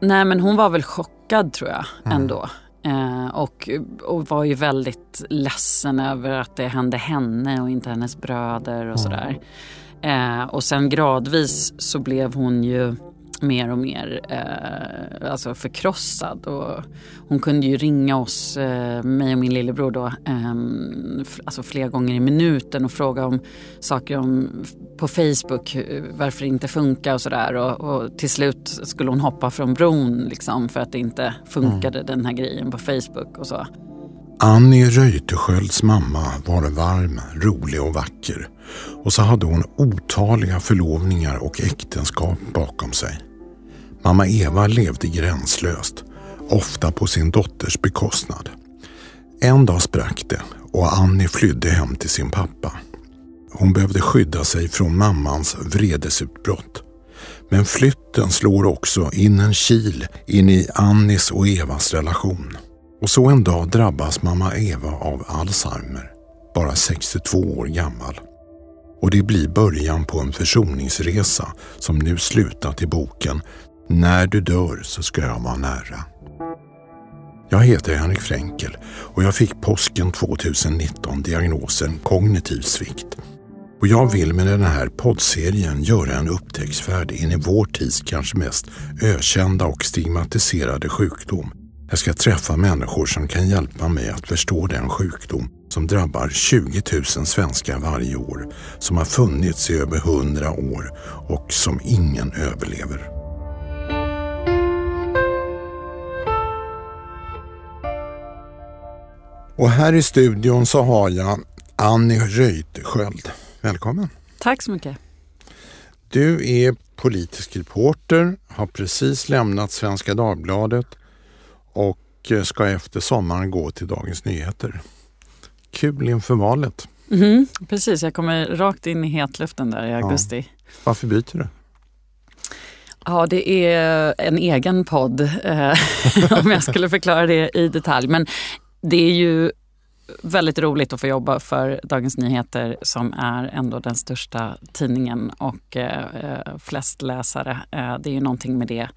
Nej men hon var väl chockad tror jag ändå. Eh, och, och var ju väldigt ledsen över att det hände henne och inte hennes bröder och sådär. Eh, och sen gradvis så blev hon ju mer och mer eh, alltså förkrossad. Och hon kunde ju ringa oss, eh, mig och min lillebror då, eh, alltså flera gånger i minuten och fråga om saker om, på Facebook, eh, varför det inte funkar och sådär. Och, och till slut skulle hon hoppa från bron liksom för att det inte funkade den här grejen på Facebook och så. Annie Reuterskiölds mamma var varm, rolig och vacker. Och så hade hon otaliga förlovningar och äktenskap bakom sig. Mamma Eva levde gränslöst, ofta på sin dotters bekostnad. En dag sprack det och Annie flydde hem till sin pappa. Hon behövde skydda sig från mammans vredesutbrott. Men flytten slår också in en kil in i Annis och Evas relation. Och så en dag drabbas mamma Eva av Alzheimer, bara 62 år gammal. Och det blir början på en försoningsresa som nu slutat i boken när du dör så ska jag vara nära. Jag heter Henrik Fränkel och jag fick påsken 2019 diagnosen kognitiv svikt. Och jag vill med den här poddserien göra en upptäcktsfärd in i vår tids kanske mest ökända och stigmatiserade sjukdom. Jag ska träffa människor som kan hjälpa mig att förstå den sjukdom som drabbar 20 000 svenskar varje år, som har funnits i över 100 år och som ingen överlever. Och här i studion så har jag Annie Reuterskiöld. Välkommen! Tack så mycket. Du är politisk reporter, har precis lämnat Svenska Dagbladet och ska efter sommaren gå till Dagens Nyheter. Kul inför valet. Mhm, precis, jag kommer rakt in i hetluften där i augusti. Varför byter du? Ja, det är en egen podd eh, om jag skulle förklara det i detalj. Men det är ju väldigt roligt att få jobba för Dagens Nyheter som är ändå den största tidningen och eh, flest läsare. Eh, det är ju någonting med det.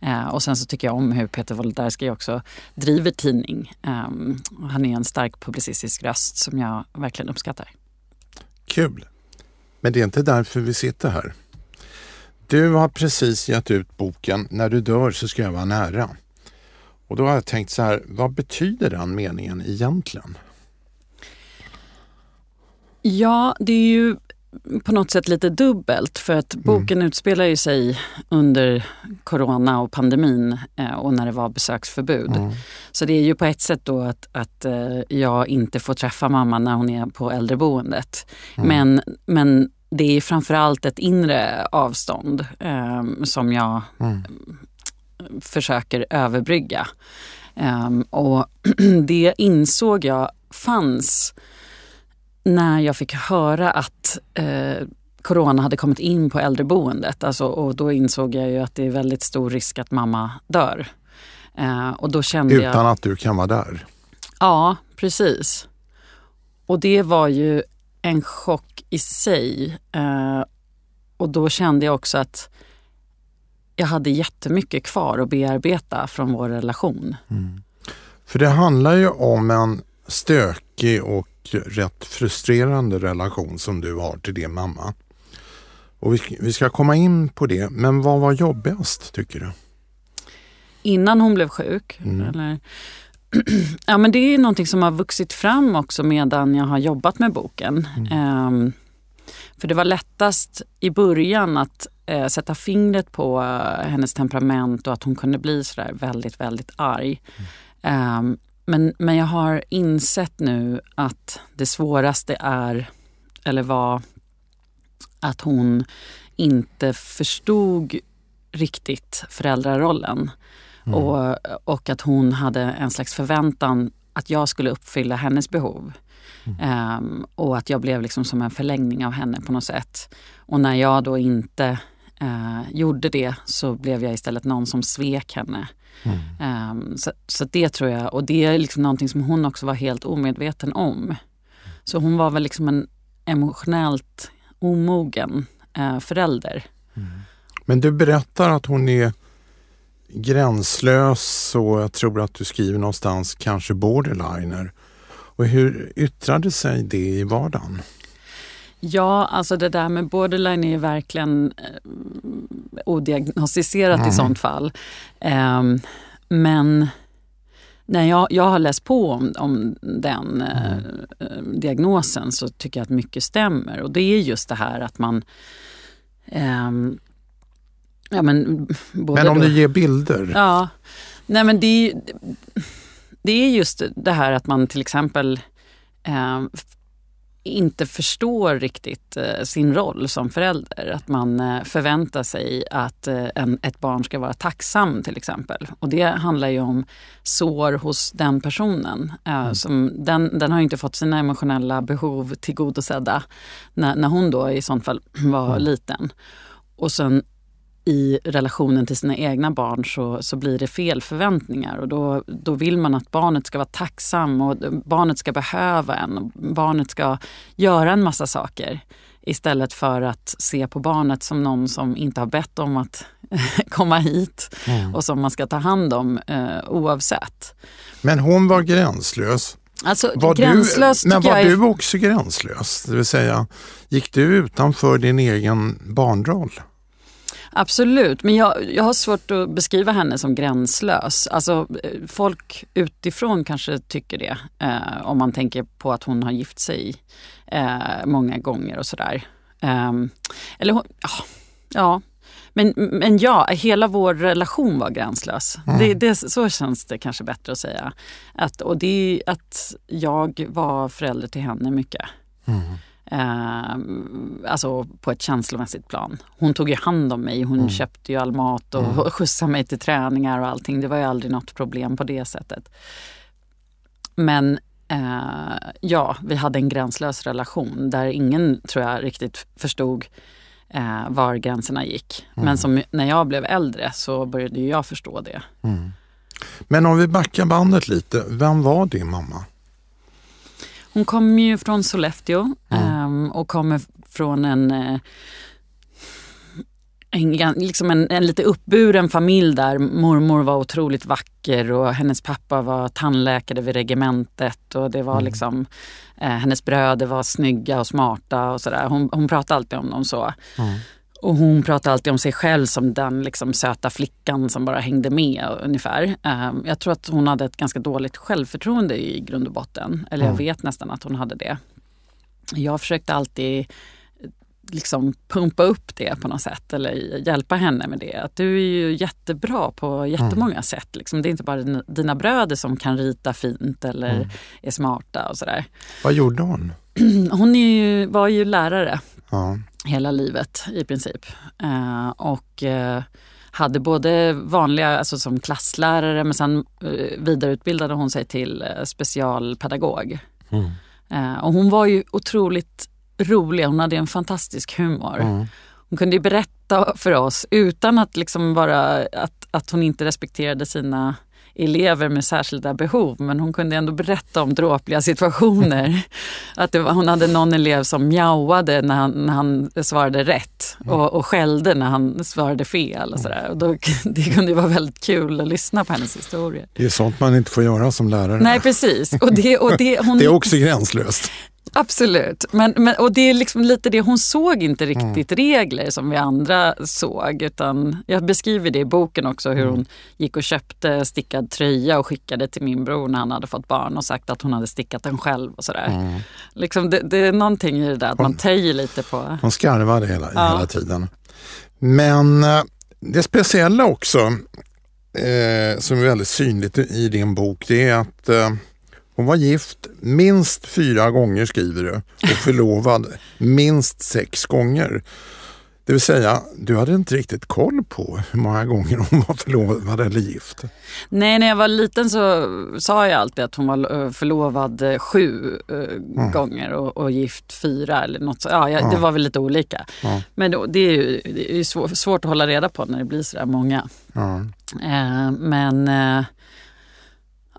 Eh, och sen så tycker jag om hur Peter Wolodarski också driver tidning. Eh, han är en stark publicistisk röst som jag verkligen uppskattar. Kul! Men det är inte därför vi sitter här. Du har precis gett ut boken När du dör så ska jag vara nära. Och då har jag tänkt så här, vad betyder den meningen egentligen? Ja, det är ju på något sätt lite dubbelt för att boken utspelar ju sig under corona och pandemin eh, och när det var besöksförbud. Så det är ju på ett sätt då att, att eh, jag inte får träffa mamma när hon är på äldreboendet. Men, men det är framförallt ett inre avstånd eh, som jag försöker överbrygga. Ehm, och det insåg jag fanns när jag fick höra att eh, corona hade kommit in på äldreboendet. Alltså, och då insåg jag ju att det är väldigt stor risk att mamma dör. Eh, och då kände jag... Utan att du kan vara där. Ja, precis. Och det var ju en chock i sig. Eh, och då kände jag också att jag hade jättemycket kvar att bearbeta från vår relation. För det handlar ju om en stökig och rätt frustrerande relation som du har till din mamma. Och vi, vi ska komma in på det, men vad var jobbigast tycker du? Innan hon blev sjuk. Eller, ja, men det är någonting som har vuxit fram också medan jag har jobbat med boken. Ehm, för det var lättast i början att eh, sätta fingret på eh, hennes temperament och att hon kunde bli sådär väldigt, väldigt arg. Ehm, men, men jag har insett nu att det svåraste är, eller var, att hon inte förstod riktigt föräldrarollen. Och, och att hon hade en slags förväntan att jag skulle uppfylla hennes behov. Ehm, och att jag blev liksom som en förlängning av henne på något sätt. Och när jag då inte eh, gjorde det så blev jag istället någon som svek henne. Ehm, så, så det tror jag, och det är liksom någonting som hon också var helt omedveten om. Så hon var väl liksom en emotionellt omogen eh, förälder. Men du berättar att hon är gränslös och jag tror att du skriver någonstans kanske borderliner. Och hur yttrade sig det i vardagen? Ja, alltså det där med borderline är verkligen eh, odiagnostiserat mm. i sånt fall. Eh, men när jag, jag har läst på om, om den eh, mm. diagnosen så tycker jag att mycket stämmer. Och det är just det här att man ehm, Ja, men, men om då, du ger bilder? Ja, nej men det, det är just det här att man till exempel eh, inte förstår riktigt eh, sin roll som förälder. Att man eh, förväntar sig att eh, en, ett barn ska vara tacksam till exempel. Och det handlar ju om sår hos den personen. Mm. som, den, den har inte fått sina emotionella behov tillgodosedda när, när hon då i sånt fall var mm. liten. Och sen i relationen till sina egna barn så, så blir det fel förväntningar och då, då vill man att barnet ska vara tacksam och barnet ska behöva en. Barnet ska göra en massa saker istället för att se på barnet som någon som inte har bett om att komma hit mm. och som man ska ta hand om eh, oavsett. Men hon var gränslös. Alltså, var gränslös du, men var du också gränslös? Det vill säga, gick du utanför din egen barnroll? Absolut, men jag, jag har svårt att beskriva henne som gränslös. Alltså, folk utifrån kanske tycker det. Eh, om man tänker på att hon har gift sig eh, många gånger och sådär. Eh, eller ja, ja. Men, men ja, hela vår relation var gränslös. Mm. Det, det, så känns det kanske bättre att säga. Att, och det är att jag var förälder till henne mycket. Mm. Eh, alltså på ett känslomässigt plan. Hon tog ju hand om mig, hon mm. köpte ju all mat och mm. skjutsade mig till träningar och allting. Det var ju aldrig något problem på det sättet. Men eh, ja, vi hade en gränslös relation där ingen, tror jag, riktigt förstod eh, var gränserna gick. Mm. Men som, när jag blev äldre så började jag förstå det. Mm. Men om vi backar bandet lite, vem var din mamma? Hon kommer ju från Sollefteå mm. och kommer från en, eh, en, liksom en, en, lite uppburen familj där mormor var otroligt vacker och hennes pappa var tandläkare vid regementet och det var mm. liksom eh, hennes bröder var snygga och smarta och sådär. Hon, hon pratade alltid om dem så. Mm. Och hon pratade alltid om sig själv som den liksom söta flickan som bara hängde med ungefär. Ehm, jag tror att hon hade ett ganska dåligt självförtroende i grund och botten. Eller jag vet nästan att hon hade det. Jag försökte alltid liksom pumpa upp det på något sätt eller hjälpa henne med det. Att du är ju jättebra på jättemånga mm. sätt. Liksom. Det är inte bara dina bröder som kan rita fint eller mm. är smarta och sådär. Vad gjorde hon? Hon ju, var ju lärare ja. Hela livet i princip. Eh, och eh, hade både vanliga, alltså som klasslärare men sen eh, vidareutbildade hon sig till eh, specialpedagog. Mm. Eh, och hon var ju otroligt rolig, hon hade en fantastisk humor. Mm. Hon kunde berätta för oss utan att liksom vara, att, att hon inte respekterade sina elever med särskilda behov men hon kunde ändå berätta om dråpliga situationer. att var, hon hade någon elev som mjauade när han, när han svarade rätt och, och skällde när han svarade fel. Och sådär. Och då, det kunde vara väldigt kul att lyssna på hennes historier. Det är sånt man inte får göra som lärare. Nej precis. Och det, och det, hon, det är också gränslöst. Absolut. Men, men, och det är liksom lite det, hon såg inte riktigt mm. regler som vi andra såg. Utan jag beskriver det i boken också hur mm. hon gick och köpte stickad tröja och skickade till min bror när han hade fått barn och sagt att hon hade stickat den själv och sådär. Mm. Liksom det, det, är någonting i det där att hon, man töjer lite på... Hon skarvade hela, ja. hela tiden. Men eh, det speciella också eh, som är väldigt synligt i din bok det är att eh, hon var gift minst fyra gånger skriver du och förlovad minst sex gånger. Det vill säga, du hade inte riktigt koll på hur många gånger hon var förlovad eller gift. Nej, när jag var liten så sa jag alltid att hon var eh, förlovad eh, sju mm. gånger och, och, gift fyra eller något så. Ja, ja, det var väl lite olika. Ja. Men då, det är ju det är svår, svårt att hålla reda på när det blir så där många. Eh, men eh,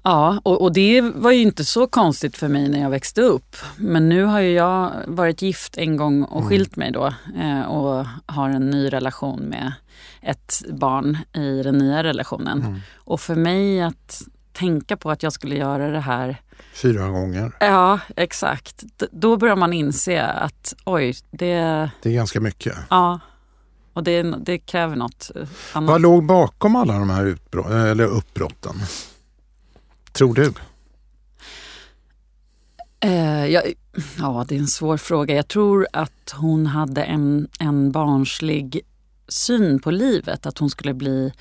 Ja, och, och, det var ju inte så konstigt för mig när jag växte upp. Men nu har ju jag varit gift en gång och mm. skilt mig då eh, och har en ny relation med ett barn i den nya relationen. Mm. Och för mig att tänka på att jag skulle göra det här Fyra gånger? Ja, exakt. D då börjar man inse att oj, det... Det är ganska mycket. Ja, och det, det kräver något annat. Vad låg bakom alla de här eller uppbrotten? Tror du? Eh, ja, ja, det är en svår fråga. Jag tror att hon hade en, en barnslig syn på livet. Att hon skulle bli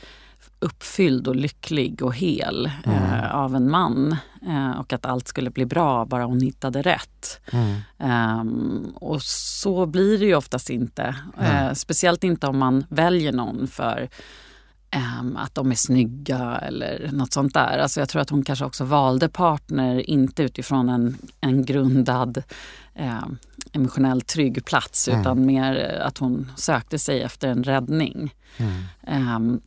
uppfylld och lycklig och hel mm. eh, av en man. Eh, och att allt skulle bli bra bara hon hittade rätt. Mm. Um, och så blir det ju oftast inte. Mm. speciellt inte om man väljer någon för um, att de är snygga eller något sånt där. Alltså jag tror att hon kanske också valde partner inte utifrån en, en grundad um, emotionellt trygg plats mm. utan mer att hon sökte sig efter en räddning. Mm.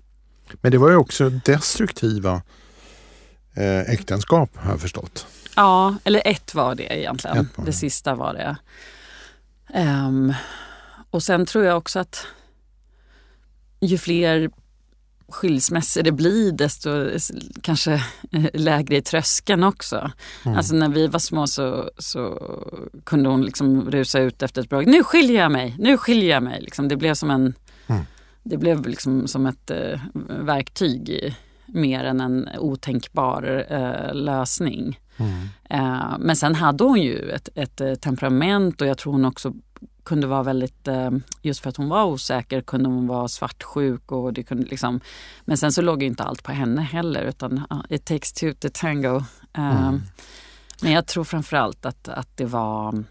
Men det var ju också destruktiva eh, äktenskap har jag förstått. Ja, eller ett var det egentligen. Var det. det. sista var det. Um, och sen tror jag också att ju fler skilsmässor det blir desto kanske lägre i tröskeln också. Mm. Alltså när vi var små så, så kunde hon liksom rusa ut efter ett bra Nu skiljer jag mig, nu skiljer jag mig. Liksom det blev som en mm. Det blev liksom som ett eh, verktyg i, mer än en otänkbar eh, lösning. Mm. Eh, men sen hade hon ju ett, ett, eh, temperament och jag tror hon också kunde vara väldigt, eh, just för att hon var osäker kunde hon vara svartsjuk. Och det kunde liksom, men sen så låg inte allt på henne heller utan it takes two to tango. Eh, mm. Men jag tror framförallt att, att det var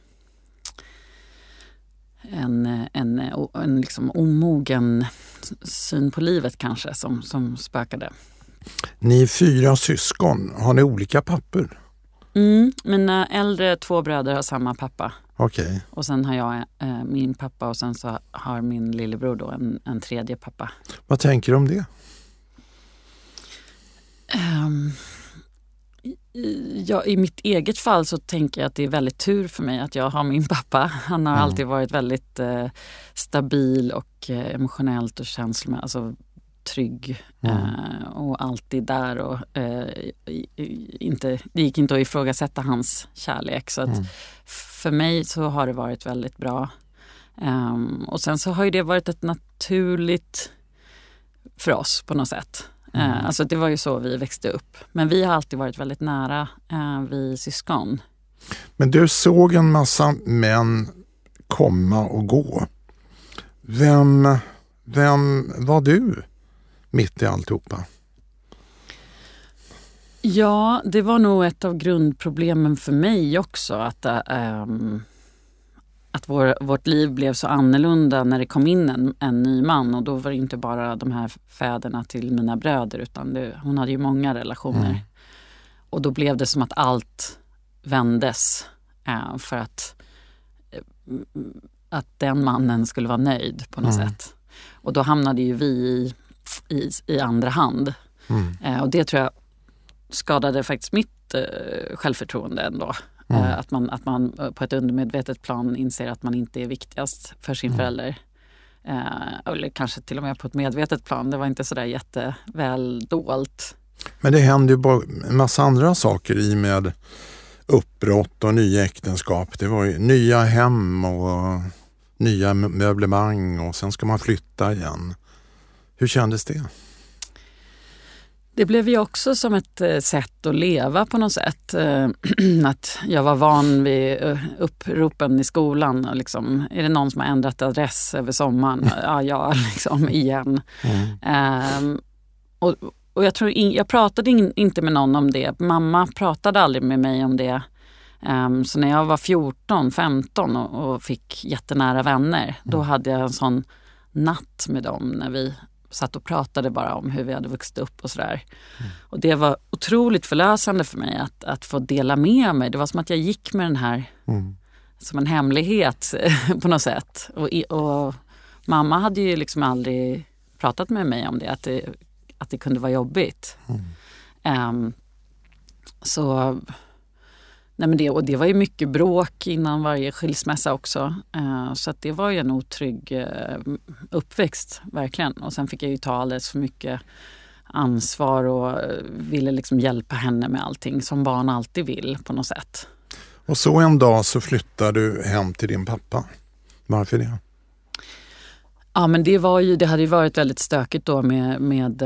en, en, en liksom omogen syn på livet kanske som, som spökade. Ni är fyra syskon. Har ni olika papper? Mm, mina äldre två bröder har samma pappa. Okay. Och sen har jag eh, min pappa och sen så har min lillebror då en, en tredje pappa. Vad tänker du om det? Um, Ja, I mitt eget fall så tänker jag att det är väldigt tur för mig att jag har min pappa. Han har mm. alltid varit väldigt eh, stabil och eh, emotionellt och känslomässigt alltså, trygg. Mm. Eh, och alltid där. Och, eh, inte, det gick inte att ifrågasätta hans kärlek. Så mm. för mig så har det varit väldigt bra. Um, och sen så har det varit ett naturligt för oss på något sätt. Mm. Eh, alltså det var ju så vi växte upp. Men vi har alltid varit väldigt nära, vi syskon. Men du såg en massa män komma och gå. Vem, vem var du mitt i alltihopa? Ja, det var nog ett av grundproblemen för mig också. Att, ähm, att vår, vårt liv blev så annorlunda när det kom in en, en ny man. Och då var det inte bara de här fäderna till mina bröder utan det, hon hade ju många relationer. Mm. Och då blev det som att allt vändes eh, för att, eh, att den mannen skulle vara nöjd på något mm. sätt. Och då hamnade ju vi i, i, i andra hand. Mm. Eh, och det tror jag skadade faktiskt mitt eh, självförtroende ändå. Mm. Eh, att, man, att man eh, på ett undermedvetet plan inser att man inte är viktigast för sin mm. förälder. Eh, eller kanske till och med på ett medvetet plan. Det var inte sådär jätteväl dolt. Men det hände ju bara en massa andra saker i med uppbrott och nya äktenskap. Det var nya hem och nya möblemang och sen ska man flytta igen. Hur kändes det? Det blev ju också som ett eh, sätt att leva på något sätt. Eh, att jag var van vid eh, uppropen i skolan. Liksom, är det någon som har ändrat adress över sommaren? Ja, ja liksom igen. Mm. Um, och, och jag, tror in, jag pratade in, inte med någon om det. Mamma pratade aldrig med mig om det. Um, så när jag var 14, 15 och, och fick jättenära vänner, mm. då hade jag en sån natt med dem när vi satt och pratade bara om hur vi hade vuxit upp och sådär. Mm. Och det var otroligt förlösande för mig att, att få dela med mig. Det var som att jag gick med den här mm. som en hemlighet på något sätt. Och, och, mamma hade ju liksom aldrig pratat med mig om det, att det, att det kunde vara jobbigt. Mm. Um, så Nej, men det, och det var ju mycket bråk innan varje skilsmässa också. Eh, så att det var ju en otrygg eh, uppväxt, verkligen. Och sen fick jag ju ta alldeles för mycket ansvar och eh, ville liksom hjälpa henne med allting som barn alltid vill på något sätt. Och så en dag så flyttar du hem till din pappa. Varför det? Ja men det, var ju, det hade ju varit väldigt stökigt då med, med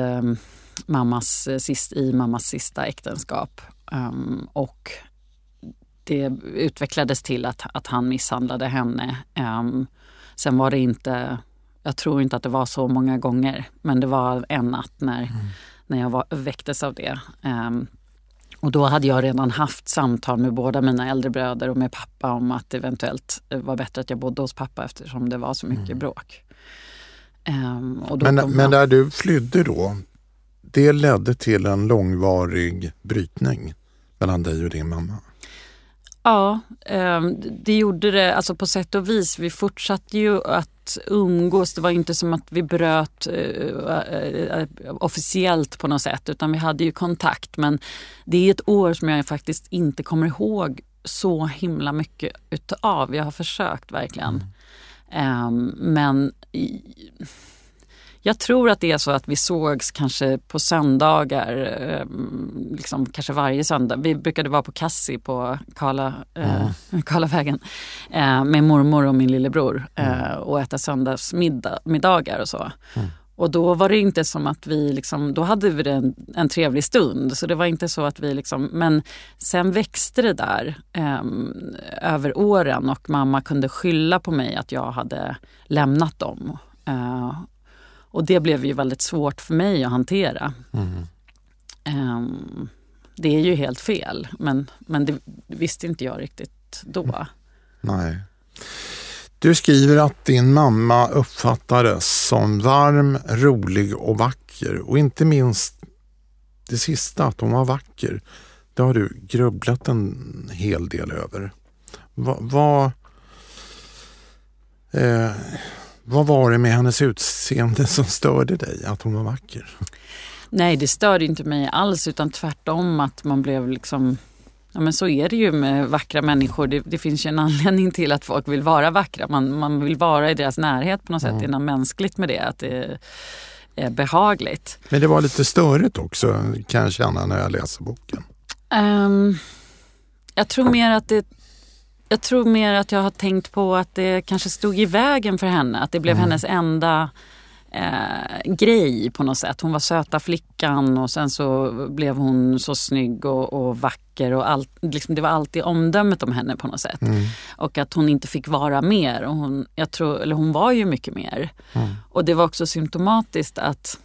mammas, sist, i mammas sista äktenskap. Um, och det utvecklades till att, att han misshandlade henne. Um, sen var det inte, jag tror inte att det var så många gånger, men det var en natt när, mm. när jag var, väcktes av det. Um, och då hade jag redan haft samtal med båda mina äldre bröder och med pappa om att det eventuellt var bättre att jag bodde hos pappa eftersom det var så mycket mm. bråk. Um, men, men där du flydde då, det ledde till en långvarig brytning mellan dig och din mamma? Ja, ehm, det gjorde det alltså på sätt och vis. Vi fortsatte ju att umgås. Det var inte som att vi bröt eh, eh, officiellt på något sätt utan vi hade ju kontakt. Men det är ett år som jag faktiskt inte kommer ihåg så himla mycket utav. Jag har försökt verkligen. Mm. Ehm, men jag tror att det är så att vi sågs kanske på söndagar, eh, liksom kanske varje söndag. Vi brukade vara på Kassi på Karla, eh, Karlavägen eh, med mormor och min lillebror eh, mm. och äta söndagsmiddagar och så. Mm. Och då var det inte som att vi liksom, då hade vi en, en trevlig stund. Så det var inte så att vi liksom, men sen växte det där eh, över åren och mamma kunde skylla på mig att jag hade lämnat dem. Eh, och det blev ju väldigt svårt för mig att hantera. Mm. Um, det är ju helt fel, men, men det visste inte jag riktigt då. Nej. Du skriver att din mamma uppfattades som varm, rolig och vacker och inte minst det sista, att hon var vacker. Det har du grubblat en hel del över. Vad... Va, eh, vad var det med hennes utseende som störde dig, att hon var vacker? Nej, det störde inte mig alls utan tvärtom att man blev liksom Ja men så är det ju med vackra människor. Det, det, finns ju en anledning till att folk vill vara vackra. Man, man vill vara i deras närhet på något sätt. Det är något mänskligt med det. Att det är behagligt. Men det var lite störigt också kan jag känna när jag läser boken. Um, jag tror mer att det jag tror mer att jag har tänkt på att det kanske stod i vägen för henne. Att det blev mm. hennes enda eh, grej på något sätt. Hon var söta flickan och sen så blev hon så snygg och, och vacker. och allt, liksom, Det var alltid omdömet om henne på något sätt. Mm. Och att hon inte fick vara mer. Och hon, jag tror, eller hon var ju mycket mer. Mm. Och det var också symptomatiskt att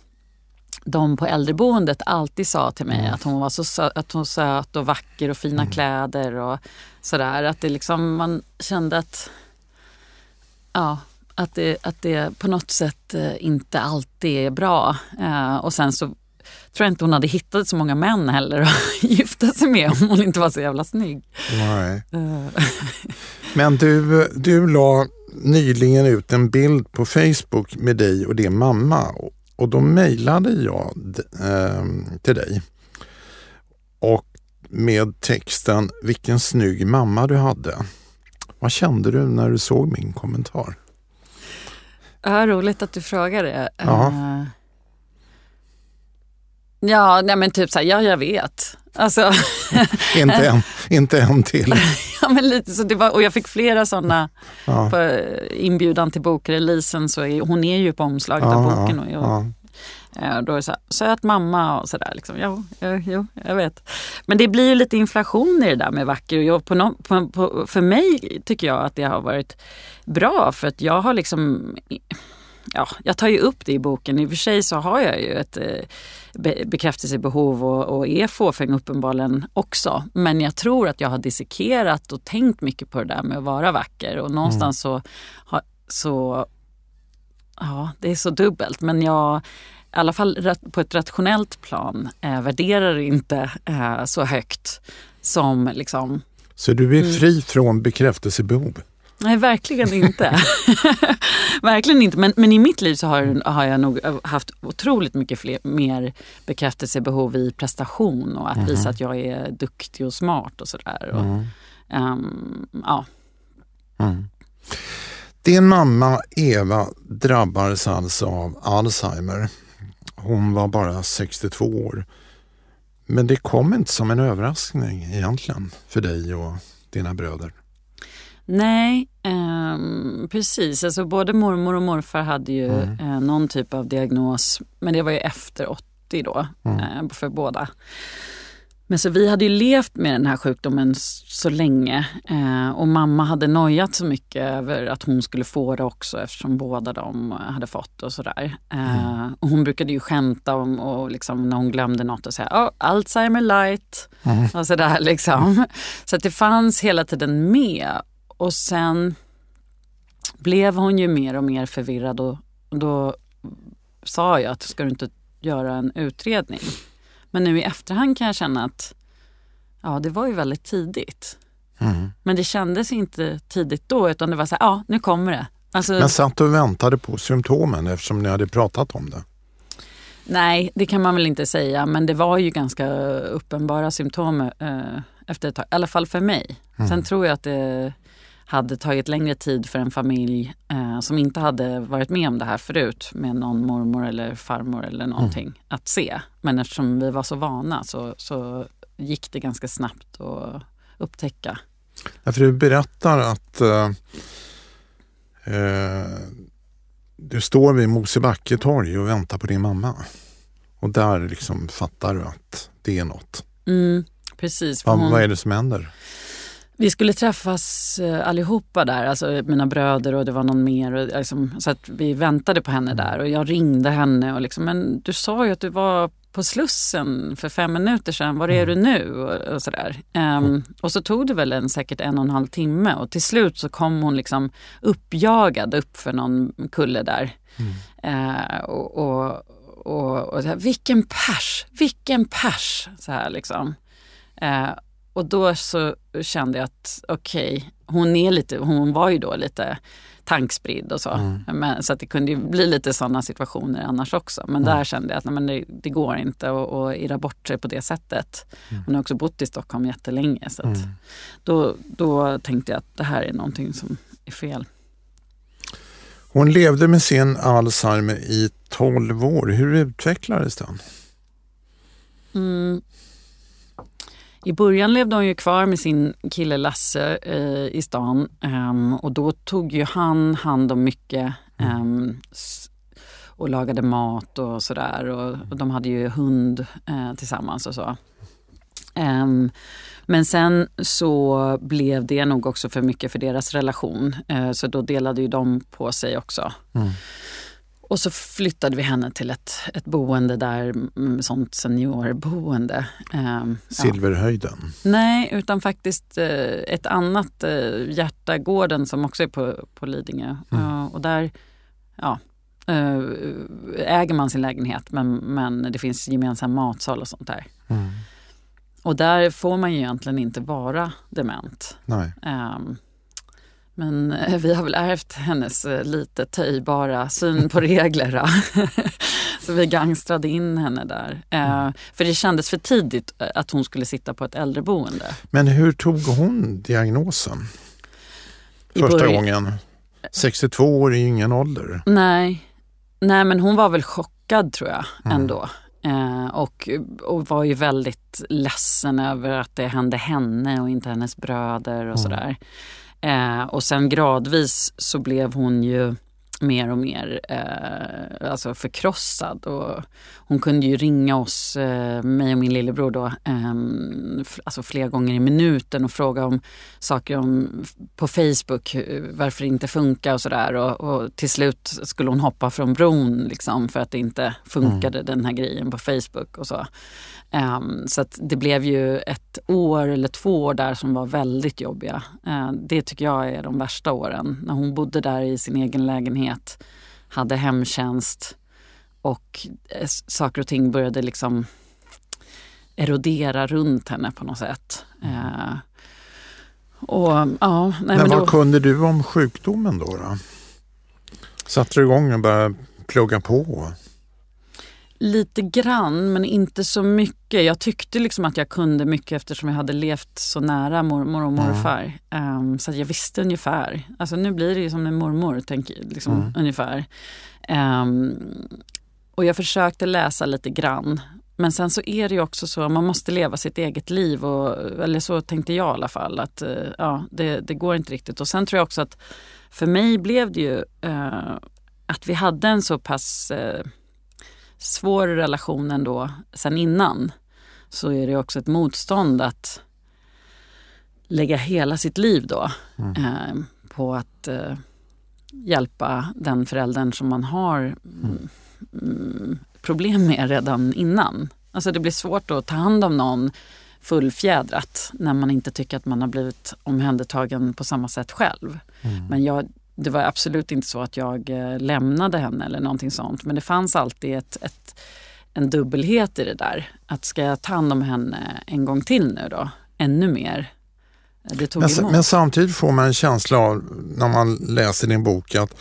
de på äldreboendet alltid sa till mig mm. att hon var så söt, att hon söt och vacker och fina mm. kläder och sådär. Att det liksom, man kände att, ja, att, det, att det på något sätt eh, inte alltid är bra. Eh, och sen så tror jag inte hon hade hittat så många män heller att gifta sig med om hon inte var så jävla snygg. Nej. Eh. Men du, du la nyligen ut en bild på Facebook med dig och din mamma och då mejlade jag eh, till dig och med texten Vilken snygg mamma du hade. Vad kände du när du såg min kommentar? Ja, roligt att du frågar det. Ja, uh, ja nej men typ så här, ja jag vet. Alltså, inte, en, inte en till. ja, men lite så det var, och jag fick flera sådana ja. på inbjudan till bokreleasen. Så är, hon är ju på omslaget ja, av boken. Och jag, ja. Eh, då är det så här, söt mamma och sådär. Liksom. Jo, jo, jo, jag vet. Men det blir ju lite inflation i det där med vacker. Och jag, på no, på, på, för mig tycker jag att det har varit bra för att jag har liksom ja, jag tar ju upp det i boken. I och för sig så har jag ju ett eh, bekräftelsebehov och, och är fåfäng uppenbarligen också. Men jag tror att jag har dissekerat och tänkt mycket på det där med att vara vacker. Och någonstans mm. så, så, ja det är så dubbelt. Men jag, i alla fall på ett rationellt plan eh, värderar inte eh, så högt som liksom... Så du är mm. fri mm. från bekräftelsebehov? Nej, verkligen inte. verkligen inte. Men, men i mitt liv så har, har jag nog haft otroligt mycket fler, mer bekräftelsebehov i prestation och att mm. visa att jag är duktig och smart och sådär. Mm. Um, ja. Mm. Din mamma Eva drabbades alltså av Alzheimer. Hon var bara 62 år. Men det kom inte som en överraskning egentligen för dig och dina bröder. Nej, eh, precis. Alltså både mormor och morfar hade ju mm. eh, någon typ av diagnos. Men det var ju efter 80 då mm. eh, för båda. Men så vi hade ju levt med den här sjukdomen så länge eh, och mamma hade nojat så mycket över att hon skulle få det också eftersom båda de hade fått och sådär. Eh, mm. och hon brukade ju skämta om och liksom när hon glömde något och säga oh, Alzheimer light mm. och sådär liksom. Så att det fanns hela tiden med och sen blev hon ju mer och mer förvirrad och då sa jag att ska du inte göra en utredning? Men nu i efterhand kan jag känna att ja, det var ju väldigt tidigt. Mm. Men det kändes inte tidigt då utan det var så här, ja nu kommer det. Alltså, Men satt du och väntade på symptomen eftersom ni hade pratat om det? Nej, det kan man väl inte säga. Men det var ju ganska uppenbara symptom eh, efter ett tag. I alla fall för mig. Mm. Sen tror jag att det hade tagit längre tid för en familj eh, som inte hade varit med om det här förut med någon mormor eller farmor eller någonting mm. att se. Men eftersom vi var så vana så, så gick det ganska snabbt att upptäcka. Ja, för du berättar att eh, eh, du står vid Mosebacke torg och väntar på din mamma. Och där liksom fattar du att det är något. Mm, precis. Vad, hon... vad är det som händer? Vi skulle träffas eh, allihopa där, alltså mina bröder och det var någon mer. Och liksom, så att vi väntade på henne där och jag ringde henne och liksom, men du sa ju att du var på Slussen för fem minuter sedan, var är du mm. nu? Och, och sådär. Um, och så tog det väl en, säkert en och en halv timme och till slut så kom hon liksom uppjagad upp för någon kulle där. Mm. Uh, och, och, och, och här, vilken pers, vilken pers! Så här liksom. Uh, och då så kände jag att okej, okay, hon är lite, hon var ju då lite tankspridd och så. Mm. Men, så att det kunde ju bli lite sådana situationer annars också. Men mm. där kände jag att nej, men det, det går inte att irra bort sig på det sättet. Mm. Hon har också bott i Stockholm jättelänge. Så mm. då, då tänkte jag att det här är någonting som är fel. Hon levde med sin Alzheimer i 12 år. Hur utvecklades den? I början levde hon ju kvar med sin kille Lasse eh, i stan um, och då tog ju han hand om mycket um, och lagade mat och sådär. Och, och, de hade ju hund eh, tillsammans och så. Um, men sen så blev det nog också för mycket för deras relation. Uh, så då delade ju de på sig också. Mm. Och så flyttade vi henne till ett, ett boende där, sånt seniorboende. Eh, Silverhöjden? Ja. Nej, utan faktiskt eh, ett annat, eh, Hjärtagården som också är på, på Lidingö. Mm. Uh, och där ja, uh, äger man sin lägenhet men, men det finns gemensam matsal och sånt där. Mm. Och där får man ju egentligen inte vara dement. Nej. Um, men eh, vi har väl ärvt hennes eh, lite töjbara syn på regler. så vi gangstrade in henne där. Eh, mm. För det kändes för tidigt att hon skulle sitta på ett äldreboende. Men hur tog hon diagnosen? Första gången? 62 år är ju ingen ålder. Nej. Nej men hon var väl chockad tror jag mm. ändå. och, och var ju väldigt ledsen över att det hände henne och inte hennes bröder och mm. sådär. Eh, och sen gradvis så blev hon ju mer och mer eh, alltså förkrossad. Och hon kunde ju ringa oss, eh, mig och min lillebror då, eh, alltså flera gånger i minuten och fråga om saker om, på Facebook, varför det inte funkar och sådär. Och, och, till slut skulle hon hoppa från bron liksom för att det inte funkade mm. den här grejen på Facebook och så. Um, så det blev ju ett år eller två år där som var väldigt jobbiga. Uh, det tycker jag är de värsta åren. När hon bodde där i sin egen lägenhet, hade hemtjänst och eh, saker och ting började liksom erodera runt henne på något sätt. Uh, Och, ja, nej, men, men vad då, kunde du om sjukdomen då? då? Satte du igång och började plugga på? Lite grann, men inte så mycket. Jag tyckte liksom att jag kunde mycket eftersom jag hade levt så nära mormor och morfar. Mm. Um, så jag visste ungefär. Alltså nu blir det ju som en mormor, tänk, liksom, mm. ungefär. Um, och jag försökte läsa lite grann. Men sen så är det ju också så, man måste leva sitt eget liv. Och, eller så tänkte jag i alla fall. Att uh, ja, det, det, går inte riktigt. Och sen tror jag också att för mig blev det ju uh, att vi hade en så pass uh, svår relation ändå sen innan så är det också ett motstånd att lägga hela sitt liv då mm. eh, på att eh, hjälpa den föräldern som man har mm. Mm, problem med redan innan. Alltså det blir svårt att ta hand om någon fullfjädrat när man inte tycker att man har blivit omhändertagen på samma sätt själv. Mm. Men jag det var absolut inte så att jag eh, lämnade henne eller någonting sånt. Men det fanns alltid ett, ett, en dubbelhet i det där. Att ska jag ta hand om henne en gång till nu då? Ännu mer? Det tog men, men samtidigt får man en känsla av när man läser din bok att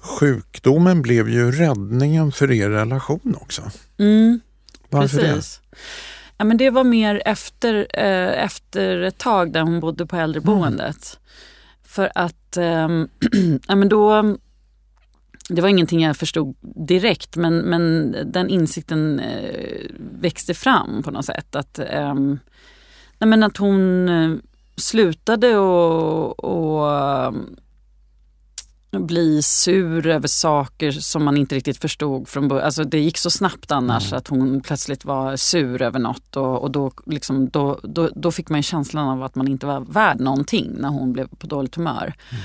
sjukdomen blev ju räddningen för er relation också. Mm, Varför precis. det? Ja, men det var mer efter, eh, efter ett tag där hon bodde på äldreboendet. Mm. För att eh, ja, men då, det var ingenting jag förstod direkt men, men den insikten eh, växte fram på något sätt. Att, eh, nej, men att hon eh, slutade och, och ehm, bli sur över saker som man inte riktigt förstod från början. Alltså det gick så snabbt annars mm. att hon plötsligt var sur över något och, och då, liksom, då, då, då, fick man känslan av att man inte var värd någonting när hon blev på dåligt humör. Mm.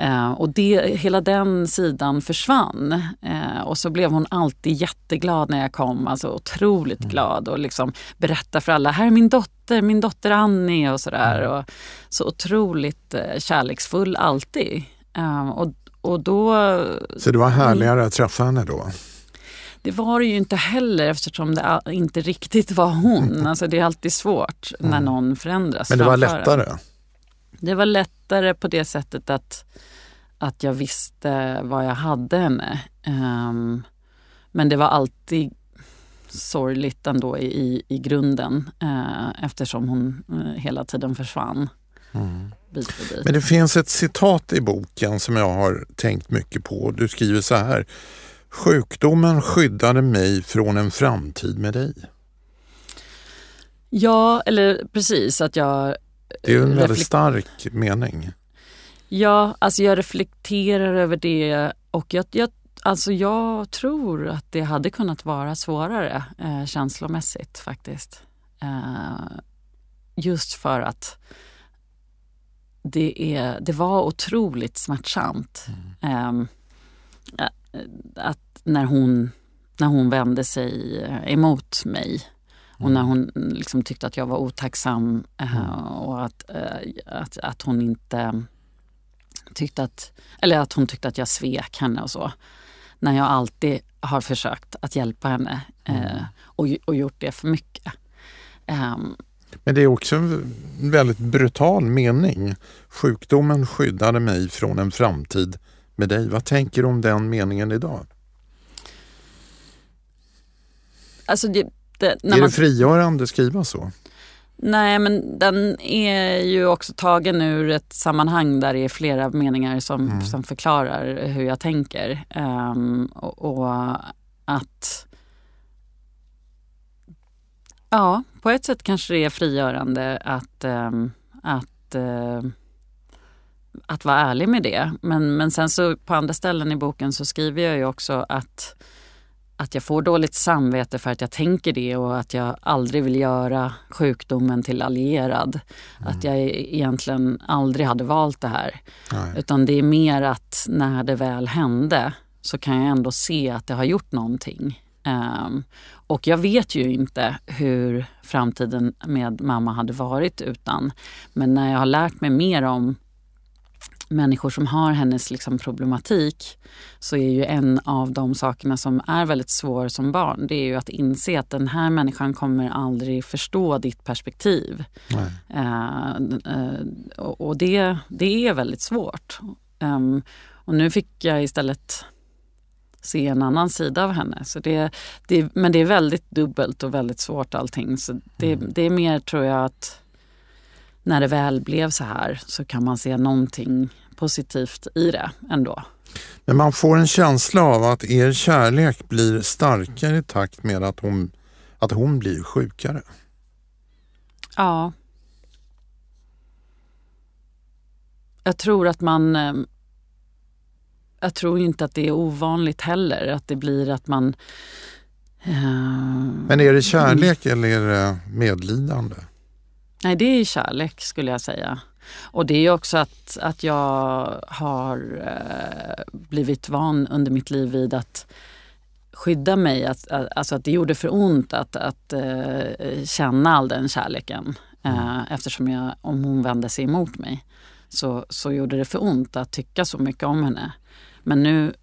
Uh, och det, hela den sidan försvann. Uh, och så blev hon alltid jätteglad när jag kom, alltså otroligt mm. glad och liksom berätta för alla, här är min dotter, min dotter Annie och sådär. Mm. Och så otroligt uh, kärleksfull alltid. och och då, så det var härligare att träffa henne då? Det var det ju inte heller eftersom det inte riktigt var hon. Alltså det är alltid svårt när mm. någon förändras. Men det var lättare? Det var lättare på det sättet att, att jag visste var jag hade henne. Um, men det var alltid sorgligt ändå i, i grunden uh, eftersom hon uh, hela tiden försvann. Mm bit för bit. Men det finns ett citat i boken som jag har tänkt mycket på. Du skriver så här. Sjukdomen skyddade mig från en framtid med dig. Ja, eller precis att jag... Det är en väldigt stark mening. Ja, alltså jag reflekterar över det och jag, jag, alltså jag tror att det hade kunnat vara svårare eh, känslomässigt faktiskt. Eh, just för att det, är, det var otroligt smärtsamt. Mm. Eh, att när hon, när hon vände sig eh, emot mig och mm. när hon liksom tyckte att jag var otacksam eh, mm. och att, eh, att, att hon inte tyckte att, eller att hon tyckte att jag svek henne och så. När jag alltid har försökt att hjälpa henne mm. eh, och, och gjort det för mycket. Men det är också en väldigt brutal mening. Sjukdomen skyddade mig från en framtid med dig. Vad tänker du om den meningen idag? Alltså det, det, är man... det frigörande att skriva så? Nej, men den är ju också tagen ur ett sammanhang där det är flera meningar som, mm. som förklarar hur jag tänker. Um, och, och, att Ja, på ett sätt kanske det är frigörande att, ähm, att, äh, att vara ärlig med det. Men, men sen så på andra ställen i boken så skriver jag ju också att, att jag får dåligt samvete för att jag tänker det och att jag aldrig vill göra sjukdomen till allierad. Mm. Att jag egentligen aldrig hade valt det här. Nej. Utan det är mer att när det väl hände så kan jag ändå se att det har gjort någonting. Um, och jag vet ju inte hur framtiden med mamma hade varit utan. Men när jag har lärt mig mer om, människor som har hennes liksom problematik så är ju en av de sakerna som är väldigt svår som barn det är ju att inse att den här människan kommer aldrig förstå ditt perspektiv. Uh, uh, och det, det är väldigt svårt. Um, och nu fick jag istället se en annan sida av henne. Så det, det, men det är väldigt dubbelt och väldigt svårt allting. Så det, mm. det är mer tror jag att när det väl blev så här så kan man se någonting positivt i det ändå. Men man får en känsla av att er kärlek blir starkare i takt med att hon, att hon blir sjukare. Ja. Jag tror att man eh, jag tror inte att det är ovanligt heller att det blir att man... Uh, Men är det kärlek eller är det medlidande? Nej, det är kärlek skulle jag säga. Och det är också att, att jag har uh, blivit van under mitt liv vid att skydda mig. Att, att, alltså att det gjorde för ont att, att uh, känna all den kärleken. Mm. Eftersom jag, om hon vände sig emot mig så, så gjorde det för ont att tycka så mycket om henne. Men nu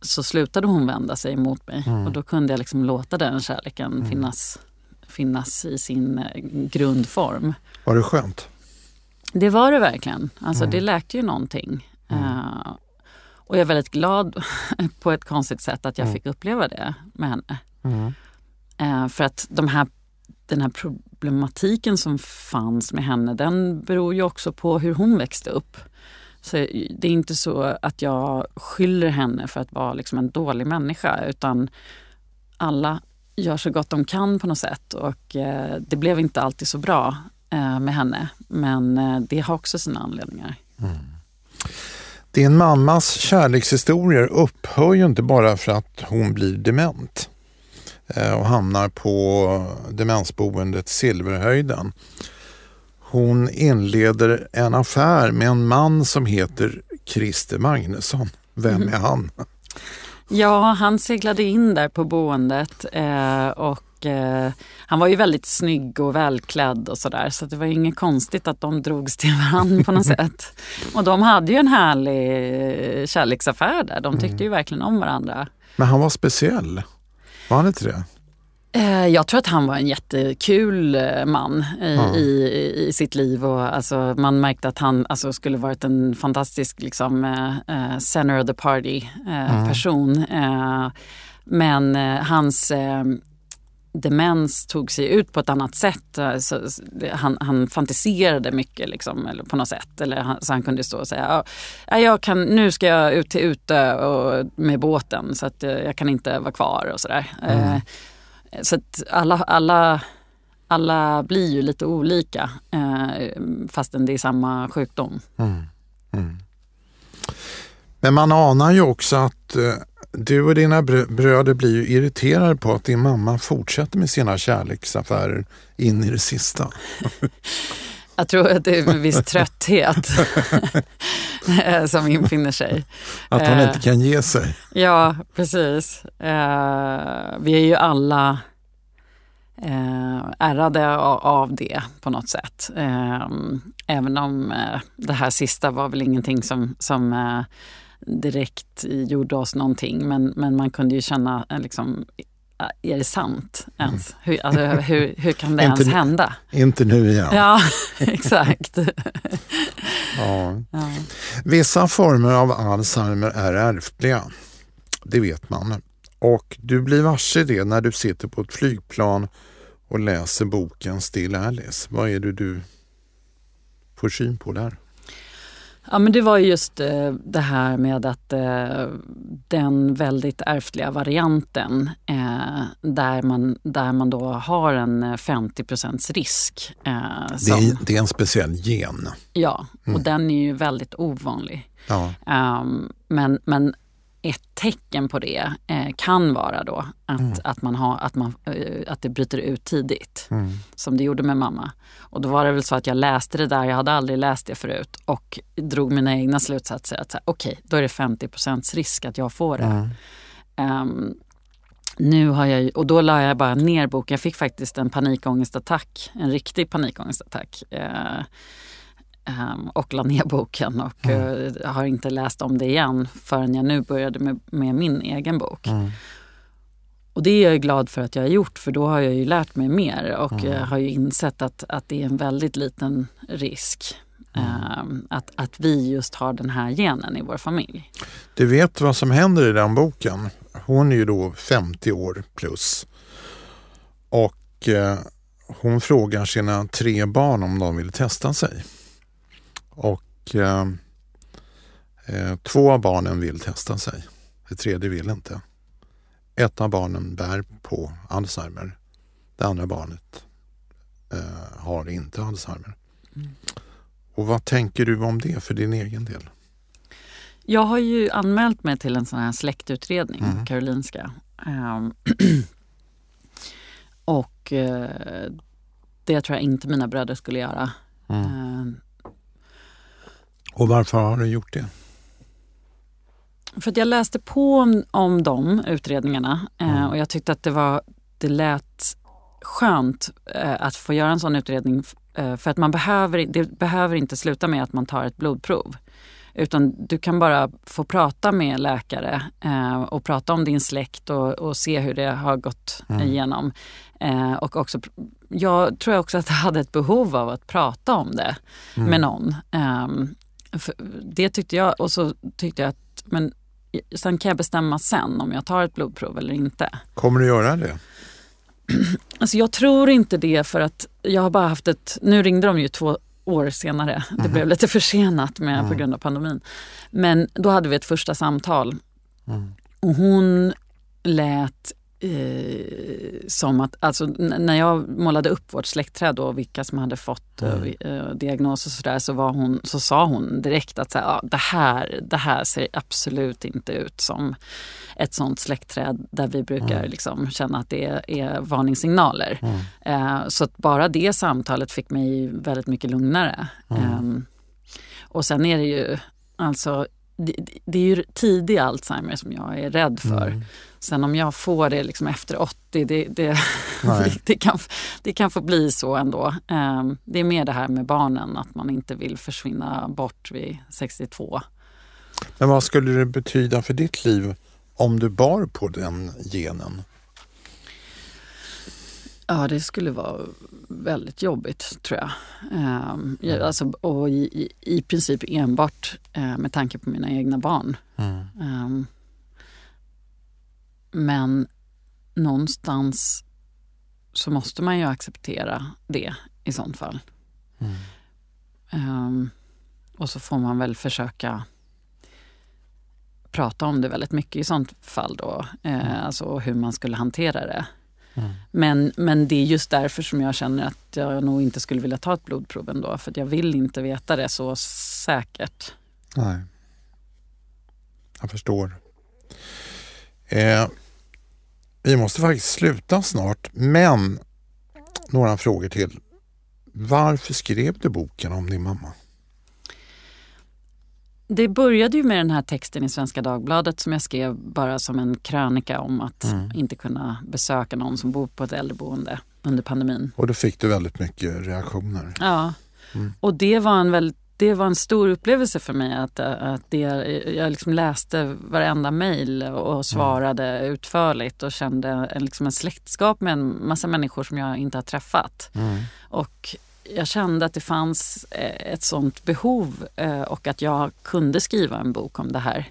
så slutade hon vända sig mot mig mm. och då kunde jag liksom låta den kärleken mm. finnas, finnas i sin eh, grundform. Var det skönt? Det var det verkligen. Alltså mm. det läkte ju någonting. Uh, och jag är väldigt glad på ett konstigt sätt att jag mm. fick uppleva det med henne. Uh, för att de här, den här problematiken som fanns med henne den beror ju också på hur hon växte upp. Så det är inte så att jag skyller henne för att vara liksom en dålig människa utan alla gör så gott de kan på något sätt och eh, det blev inte alltid så bra eh, med henne. Men eh, det har också sina anledningar. Mm. Din mammas kärlekshistorier upphör ju inte bara för att hon blir dement och hamnar på demensboendet Silverhöjden. Hon inleder en affär med en man som heter Christer Magnusson. Vem är han? Ja, han seglade in där på boendet eh, och eh, han var ju väldigt snygg och välklädd och sådär så det var inget konstigt att de drogs till varandra på något sätt. Och de hade ju en härlig kärleksaffär där. De tyckte mm. ju verkligen om varandra. Men han var speciell, var han inte det? Eh, jag tror att han var en jättekul eh, man i, ja. i, i, sitt liv och alltså, man märkte att han alltså, skulle varit en fantastisk liksom, uh, center of the party uh, mm. person. Uh, men hans demens tog sig ut på ett annat sätt. Så, han, han fantiserade mycket liksom, eller på något sätt. Eller han, så han kunde stå och säga, ja, jag kan, nu ska jag ut till Utö och, med båten så att jag kan inte vara kvar och sådär. Mm. Så att alla, alla, alla blir ju lite olika eh, fastän det är samma sjukdom. Mm. Mm. Men man anar ju också att eh, du och dina bröder blir ju irriterade på att din mamma fortsätter med sina kärleksaffärer in i det sista. Jag tror att det är en viss trötthet som infinner sig. Att hon inte kan ge sig. Ja, precis. Eh, vi är ju alla eh, ärrade av det på något sätt. Eh, även om det här sista var väl ingenting som, som direkt gjorde oss någonting. Men, men man kunde ju känna liksom, är det sant ens? Mm. Hur, alltså, hur, hur kan det ens hända? Inte nu igen. Ja, exakt. ja. ja. Vissa former av Alzheimer är ärftliga. Det vet man. Och du blir varse det när du sitter på ett flygplan och läser boken Still Alice. Vad är det du får syn på där? Ja men det var just eh, det här med att eh, den väldigt ärftliga varianten eh, där, man, där man då har en 50 risk. Det, är, det, är, en speciell gen. Ja, och mm. den är ju väldigt ovanlig. Ja. Um, men, men ett tecken på det eh, kan vara då att, mm. att, man har, att, man, eh, att det bryter ut tidigt. Mm. Som det gjorde med mamma. Och då var det väl så att jag läste det där, jag hade aldrig läst det förut och drog mina egna slutsatser. att Okej, okay, då är det 50% risk att jag får det. Mm. Um, nu har jag, och då la jag bara ner boken. Jag fick faktiskt en panikångestattack, en riktig panikångestattack. Um, och la ner boken och mm. uh, har inte läst om det igen förrän jag nu började med, med min egen bok. Mm. Och det är jag glad för att jag har gjort för då har jag ju lärt mig mer och mm. har ju insett att, att det är en väldigt liten risk. Um, att, att vi just har den här genen i vår familj. Du vet vad som händer i den boken. Hon är ju då 50 år plus. Och eh, hon frågar sina tre barn om de vill testa sig. Och eh, eh, två av barnen vill testa sig. Det tredje vill inte. Ett av barnen bär på Alzheimer. Det andra barnet eh, har inte Alzheimer. Mm. Och vad tänker du om det för din egen del? Jag har ju anmält mig till en sån här släktutredning, mm. Karolinska. Um, och uh, det tror jag inte mina bröder skulle göra. Mm. Och varför har du gjort det? För att jag läste på om, om de utredningarna eh, mm. och jag tyckte att det, var, det lät skönt eh, att få göra en sån utredning eh, för att man behöver, det behöver inte sluta med att man tar ett blodprov. Utan du kan bara få prata med läkare eh, och prata om din släkt och, och, se hur det har gått mm. igenom. Eh, och också, jag tror också att jag hade ett behov av att prata om det mm. med någon. Eh, det tyckte jag och så tyckte jag att men, sen kan jag bestämma sen om jag tar ett blodprov eller inte. Kommer du göra det? Alltså jag tror inte det för att jag har bara haft ett, nu ringde de ju två år senare. Det mm. blev lite försenat med, mm. på grund av pandemin. Men då hade vi ett första samtal. Mm. Och hon lät eh, som att, alltså när jag målade upp vårt släktträd och vilka som hade fått eh, mm. eh, diagnos och sådär så, var hon, så sa hon direkt att så här, ja, det, här, det här ser absolut inte ut som ett sånt släktträd där vi brukar mm. liksom känna att det är, är varningssignaler. Mm. Eh, så att bara det samtalet fick mig väldigt mycket lugnare. Um, och sen är det ju, alltså det, det, är ju tidig Alzheimer som jag är rädd för. Mm. Sen om jag får det liksom efter 80, det, det, det, kan, det kan få bli så ändå. Um, det är mer det här med barnen, att man inte vill försvinna bort vid 62. Men vad skulle det betyda för ditt liv om du bar på den genen? Ja, det skulle vara väldigt jobbigt tror jag. Um, mm. alltså, och i, i, i, princip enbart uh, med tanke på mina egna barn. Mm. Um, men någonstans så måste man ju acceptera det i sånt fall. Mm. Um, och så får man väl försöka prata om det väldigt mycket i sånt fall då. Eh, mm. Alltså hur man skulle hantera det. Mm. Men, men det är just därför som jag känner att jag nog inte skulle vilja ta ett blodprov ändå. För jag vill inte veta det så säkert. Nej. Jag förstår. Eh, vi måste faktiskt sluta snart, men några frågor till. Varför skrev du boken om din mamma? Det började ju med den här texten i Svenska Dagbladet som jag skrev bara som en krönika om att mm. inte kunna besöka någon som bor på ett äldreboende under pandemin. Och då fick du väldigt mycket reaktioner. Ja, mm. och det var en väldigt det var en stor upplevelse för mig att, att det, jag liksom läste varenda mejl och svarade mm. utförligt och kände en, liksom en släktskap med en massa människor som jag inte har träffat. Mm. Och jag kände att det fanns eh, ett sånt behov eh, och att jag kunde skriva en bok om det här.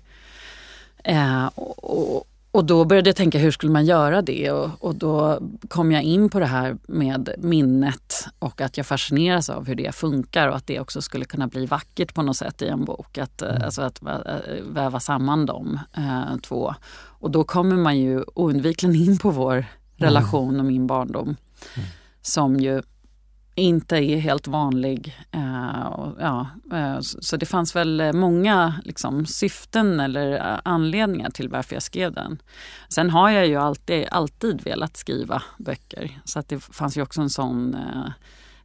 Eh, och, och då började jag tänka hur skulle man göra det och, och, då kom jag in på det här med minnet och att jag fascineras av hur det funkar och att det också skulle kunna bli vackert på något sätt i en bok. Att, mm. alltså att väva samman de eh, två. Och då kommer man ju oundvikligen in på vår relation och min barndom. Mm. Som ju inte är helt vanlig. Uh, ja, uh, så det fanns väl många liksom, syften eller anledningar till varför jag skrev den. Sen har jag ju alltid, alltid velat skriva böcker. Så att det fanns ju också en sån uh,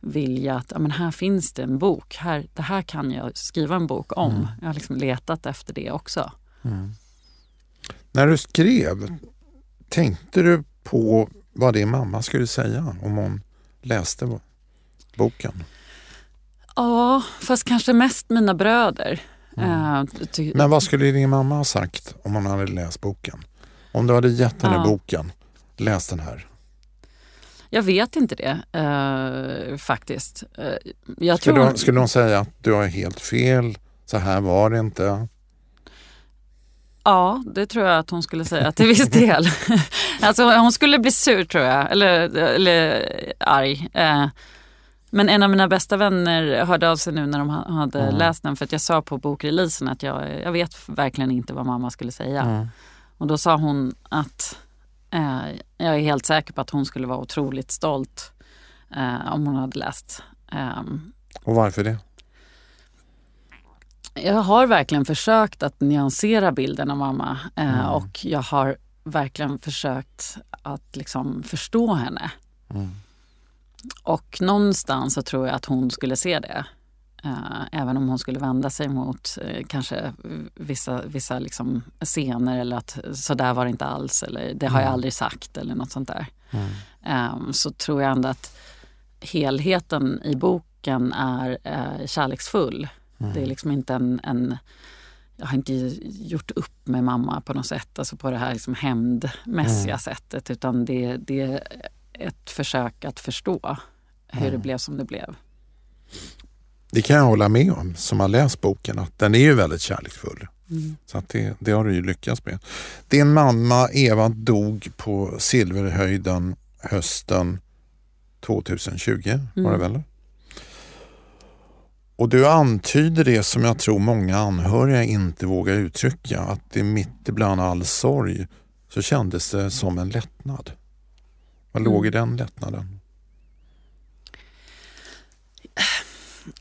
vilja att ja, men här finns det en bok. Här, det här kan jag skriva en bok om. Mm. Jag har liksom letat efter det också. Mm. När du skrev, tänkte du på vad din mamma skulle säga om hon läste boken? Ja, fast kanske mest mina bröder. Mm. Uh, Men vad skulle din mamma ha sagt om hon hade läst boken? Om du hade gett henne ja. boken, läs den här. Jag vet inte det uh, faktiskt. Uh, jag skulle, tror... hon, skulle hon säga att du har helt fel, så här var det inte? Ja, det tror jag att hon skulle säga till viss del. alltså, hon skulle bli sur tror jag, eller, eller arg. Uh, men en av mina bästa vänner hörde av sig nu när de hade mm. läst den för att jag sa på bokreleasen att jag, jag vet verkligen inte vad mamma skulle säga. Mm. Och då sa hon att eh, jag är helt säker på att hon skulle vara otroligt stolt eh, om hon hade läst. Eh, och varför det? Jag har verkligen försökt att nyansera bilden av mamma eh, mm. och jag har verkligen försökt att liksom förstå henne. Och någonstans så tror jag att hon skulle se det. Uh, även om hon skulle vända sig mot uh, kanske vissa, vissa liksom scener eller att så där var det inte alls eller det har jag mm. aldrig sagt eller något sånt där. Mm. Um, så tror jag ändå att helheten i boken är uh, kärleksfull. Mm. Det är liksom inte en, en jag har inte gjort upp med mamma på något sätt, alltså på det här liksom hämndmässiga mm. sättet utan det, det ett försök att förstå hur mm. det blev som det blev. Det kan jag hålla med om som har läst boken, att den är ju väldigt kärleksfull. Mm. Så det, det har du ju lyckats med. Din mamma Eva dog på Silverhöjden hösten 2020, mm. var det mm. väl? Och du antyder det som jag tror många anhöriga inte vågar uttrycka, att det mitt ibland all sorg så kändes det som en lättnad. Vad låg i mm. den lättnaden?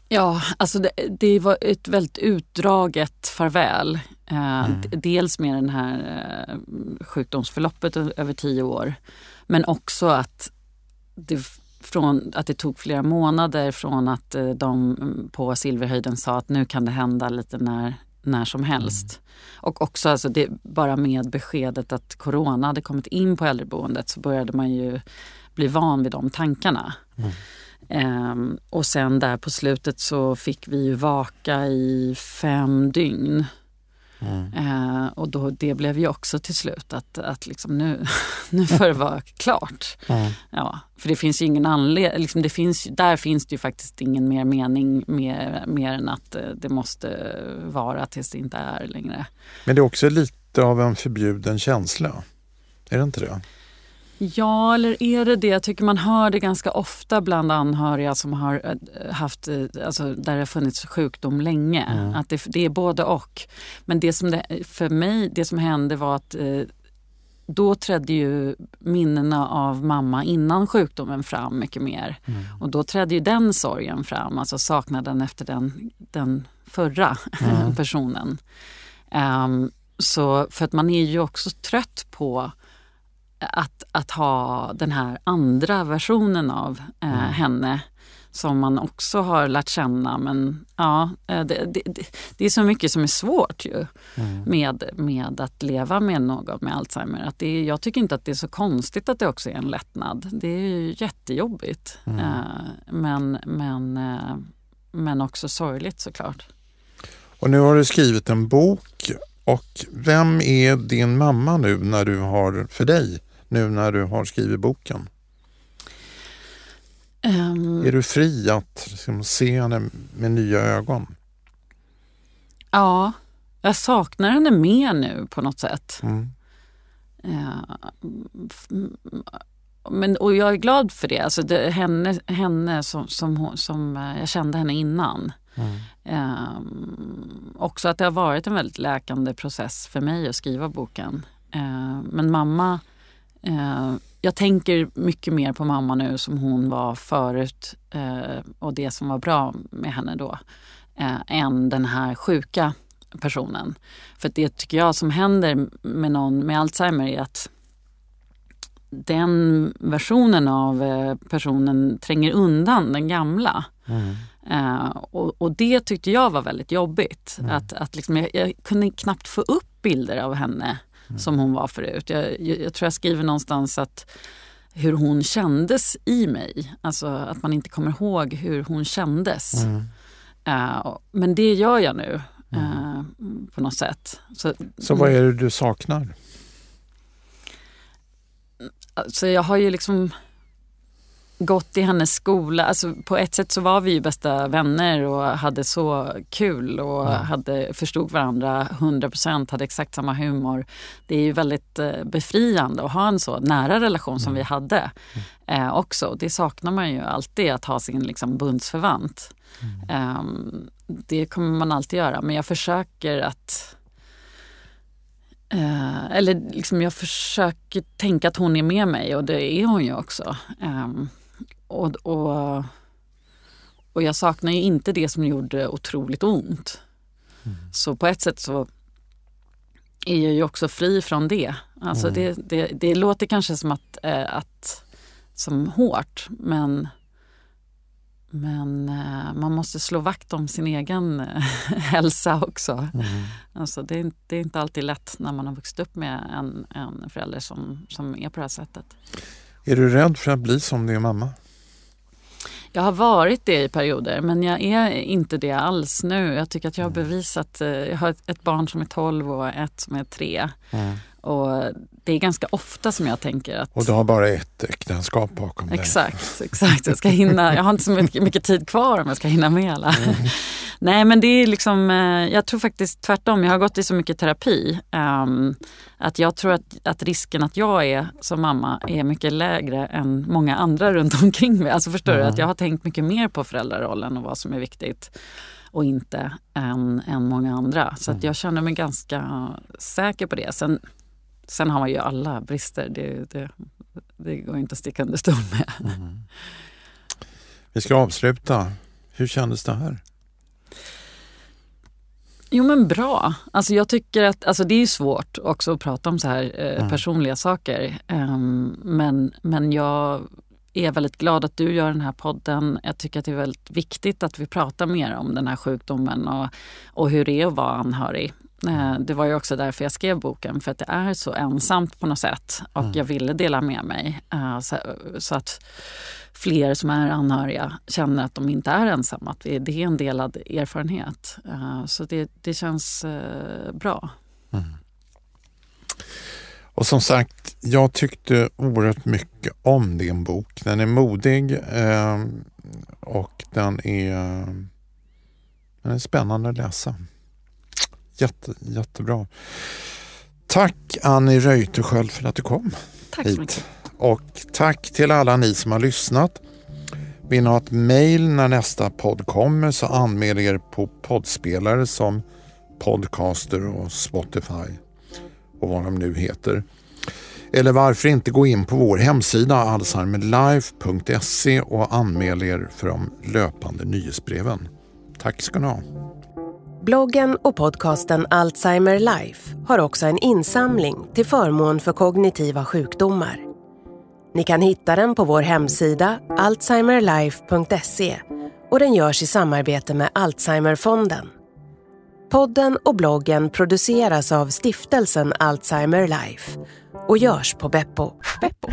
Ja, alltså det, det, var ett väldigt utdraget farväl. Eh, mm. Dels med den här eh, sjukdomsförloppet över tio år. Men också att det, från, att det tog flera månader från att eh, de på Silverhöjden sa att nu kan det hända lite när, när som helst. Mm. Och också alltså det, bara med beskedet att corona hade kommit in på äldreboendet så började man ju bli van vid de tankarna. Mm. Um, och sen där på slutet så fick vi ju vaka i fem dygn. Mm. Uh, och då, det blev ju också till slut att, att liksom nu, nu får det vara klart. Mm. Ja, för det finns ju ingen anledning, liksom där finns det ju faktiskt ingen mer mening mer, mer än att uh, det måste vara tills det inte är längre. Men det är också lite av en förbjuden känsla, är det inte det? Ja, eller är det det? Jag tycker man hör det ganska ofta bland anhöriga som har eh, haft, eh, alltså där det har funnits sjukdom länge. Mm. Att det, det, är både och. Men det som det, för mig, det som hände var att eh, då trädde ju minnena av mamma innan sjukdomen fram mycket mer. Mm. Och då trädde ju den sorgen fram, alltså saknaden efter den, den förra mm. personen. Um, så för att man är ju också trött på att, att ha den här andra versionen av eh, mm. henne som man också har lärt känna. Men ja, eh, det, det, det är så mycket som är svårt ju mm. med, med att leva med någon med Alzheimer. Att det, jag tycker inte att det är så konstigt att det också är en lättnad. Det är ju jättejobbigt. Mm. Eh, men, men, eh, men också sorgligt såklart. Och nu har du skrivit en bok och vem är din mamma nu när du har, för dig, nu när du har skrivit boken? Um, är du fri att liksom, se henne med nya ögon? Ja, jag saknar henne mer nu på något sätt. Mm. Uh, men, och jag är glad för det. Alltså det, henne henne som, som, som uh, jag kände henne innan. Mm. Um, också att det har varit en väldigt läkande process för mig att skriva boken. Uh, men mamma Eh, jag tänker mycket mer på mamma nu som hon var förut eh, och det som var bra med henne då eh, än den här sjuka personen. För det tycker jag som händer med någon med Alzheimer är att den versionen av eh, personen tränger undan den gamla. Mm. Uh, och, och, det tyckte jag var väldigt jobbigt. Mm. Att, att liksom jag, jag, kunde knappt få upp bilder av henne mm. som hon var förut. Jag, jag, jag, tror jag skriver någonstans att hur hon kändes i mig. Alltså att man inte kommer ihåg hur hon kändes. Mm. Uh, men det gör jag nu uh, på något sätt. Så, så vad är det du saknar? Alltså jag har ju liksom gått i hennes skola. Alltså på ett sätt så var vi ju bästa vänner och hade så kul och ja. hade, förstod varandra 100%, hade exakt samma humor. Det är ju väldigt eh, befriande att ha en så nära relation som mm. vi hade mm. eh, också. Det saknar man ju alltid, att ha sin liksom, bundsförvant. Mm. Eh, det kommer man alltid göra, men jag försöker att Eh, eller liksom jag försöker tänka att hon är med mig och det är hon ju också. Eh, och, och, och jag saknar ju inte det som gjorde otroligt ont. Mm. Så på ett sätt så är jag ju också fri från det. Alltså mm. det, det, det, låter kanske som att, eh, att som hårt men men eh, man måste slå vakt om sin egen eh, hälsa också. Mm. Alltså det, är, det är inte alltid lätt när man har vuxit upp med en, en förälder som, som är på det här sättet. Är du rädd för att bli som din mamma? Jag har varit det i perioder men jag är inte det alls nu. Jag tycker att jag har mm. bevisat, eh, jag har ett barn som är 12 och ett som är 3. Mm. Och det är ganska ofta som jag tänker att... Och du har bara ett äktenskap bakom dig. Exakt, exakt. Jag, ska hinna, jag har inte så mycket, mycket tid kvar om jag ska hinna med alla. Mm. Nej men det är liksom, eh, jag tror faktiskt tvärtom. Jag har gått i så mycket terapi. Um, att jag tror att, att risken att jag är som mamma är mycket lägre än många andra runt omkring mig. Alltså förstår mm. du? Att jag har tänkt mycket mer på föräldrarollen och vad som är viktigt och inte än, än många andra. Så att mm. jag känner mig ganska säker på det. Sen Sen har man ju alla brister. Det, det, det går inte att sticka under stol med. Mm. Vi ska avsluta. Hur kändes det här? Jo men bra. Alltså jag tycker att, alltså det är svårt också att prata om så här eh, mm. personliga saker. Um, men, men jag är väldigt glad att du gör den här podden. Jag tycker att det är väldigt viktigt att vi pratar mer om den här sjukdomen och, och hur det är att vara anhörig. Eh, det var ju också därför jag skrev boken, för att det är så ensamt på något sätt. Och mm. jag ville dela med mig eh, så att fler som är anhöriga känner att de inte är ensamma, att det är en delad erfarenhet. Eh, så det, det känns bra. Mm. Och som sagt, jag tyckte oerhört mycket om din bok. Den är modig och den är, den är spännande att läsa. Jätte, jättebra. Tack Annie Reuterskiöld för att du kom Tack hit. så mycket. Och tack till alla ni som har lyssnat. Vill ni ha ett mail när nästa podd kommer så anmäl er på poddspelare som Podcaster och Spotify och vad de nu heter. Eller varför inte gå in på vår hemsida alzheimerlife.se och anmäl er för de löpande nyhetsbreven. Tack ska ni ha. Bloggen och podcasten Alzheimer Life har också en insamling till förmån för kognitiva sjukdomar. Ni kan hitta den på vår hemsida alzheimerlife.se och den görs i samarbete med Alzheimerfonden. Podden och bloggen produceras av stiftelsen Alzheimer Life och görs på Beppo. Beppo.